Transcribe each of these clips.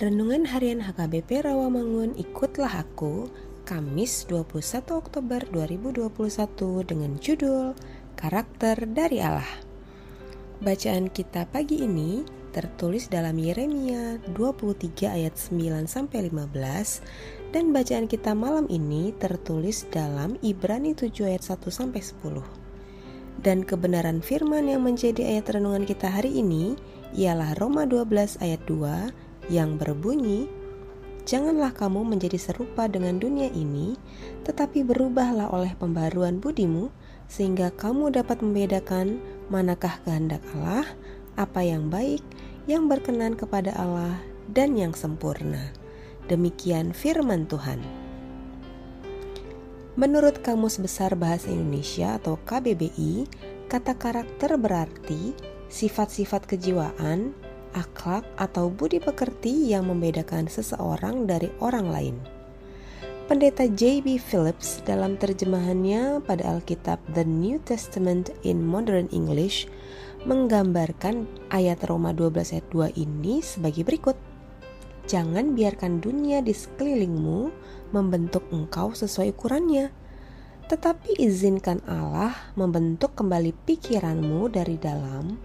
Renungan Harian HKBP Rawamangun Ikutlah Aku Kamis 21 Oktober 2021 dengan judul Karakter dari Allah. Bacaan kita pagi ini tertulis dalam Yeremia 23 ayat 9 sampai 15 dan bacaan kita malam ini tertulis dalam Ibrani 7 ayat 1 sampai 10. Dan kebenaran firman yang menjadi ayat renungan kita hari ini ialah Roma 12 ayat 2 yang berbunyi, Janganlah kamu menjadi serupa dengan dunia ini, tetapi berubahlah oleh pembaruan budimu, sehingga kamu dapat membedakan manakah kehendak Allah, apa yang baik, yang berkenan kepada Allah, dan yang sempurna. Demikian firman Tuhan. Menurut Kamus Besar Bahasa Indonesia atau KBBI, kata karakter berarti sifat-sifat kejiwaan, akhlak atau budi pekerti yang membedakan seseorang dari orang lain. Pendeta J.B. Phillips dalam terjemahannya pada Alkitab The New Testament in Modern English menggambarkan ayat Roma 12 ayat 2 ini sebagai berikut. Jangan biarkan dunia di sekelilingmu membentuk engkau sesuai ukurannya, tetapi izinkan Allah membentuk kembali pikiranmu dari dalam,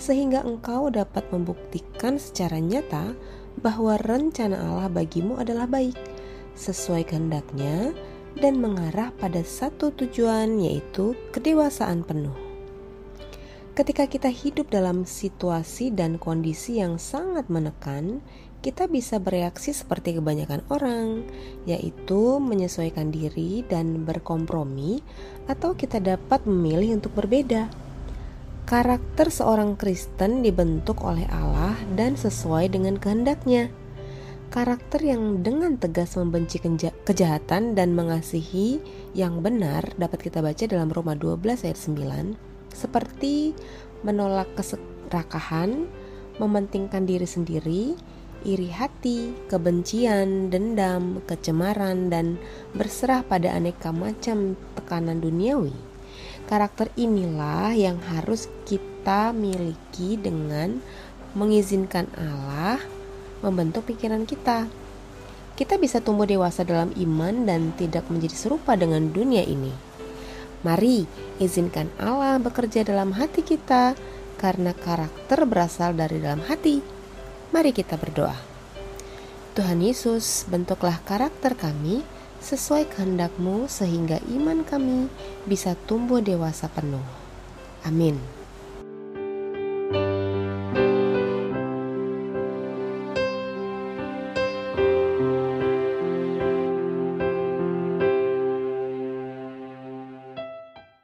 sehingga engkau dapat membuktikan secara nyata bahwa rencana Allah bagimu adalah baik, sesuai kehendaknya, dan mengarah pada satu tujuan, yaitu kedewasaan penuh. Ketika kita hidup dalam situasi dan kondisi yang sangat menekan, kita bisa bereaksi seperti kebanyakan orang, yaitu menyesuaikan diri dan berkompromi, atau kita dapat memilih untuk berbeda. Karakter seorang Kristen dibentuk oleh Allah dan sesuai dengan kehendaknya. Karakter yang dengan tegas membenci keja- kejahatan dan mengasihi yang benar dapat kita baca dalam Roma 12 ayat 9 seperti menolak keserakahan, mementingkan diri sendiri, iri hati, kebencian, dendam, kecemaran, dan berserah pada aneka macam tekanan duniawi. Karakter inilah yang harus kita miliki dengan mengizinkan Allah membentuk pikiran kita. Kita bisa tumbuh dewasa dalam iman dan tidak menjadi serupa dengan dunia ini. Mari izinkan Allah bekerja dalam hati kita, karena karakter berasal dari dalam hati. Mari kita berdoa. Tuhan Yesus, bentuklah karakter kami sesuai kehendak-Mu sehingga iman kami bisa tumbuh dewasa penuh. Amin.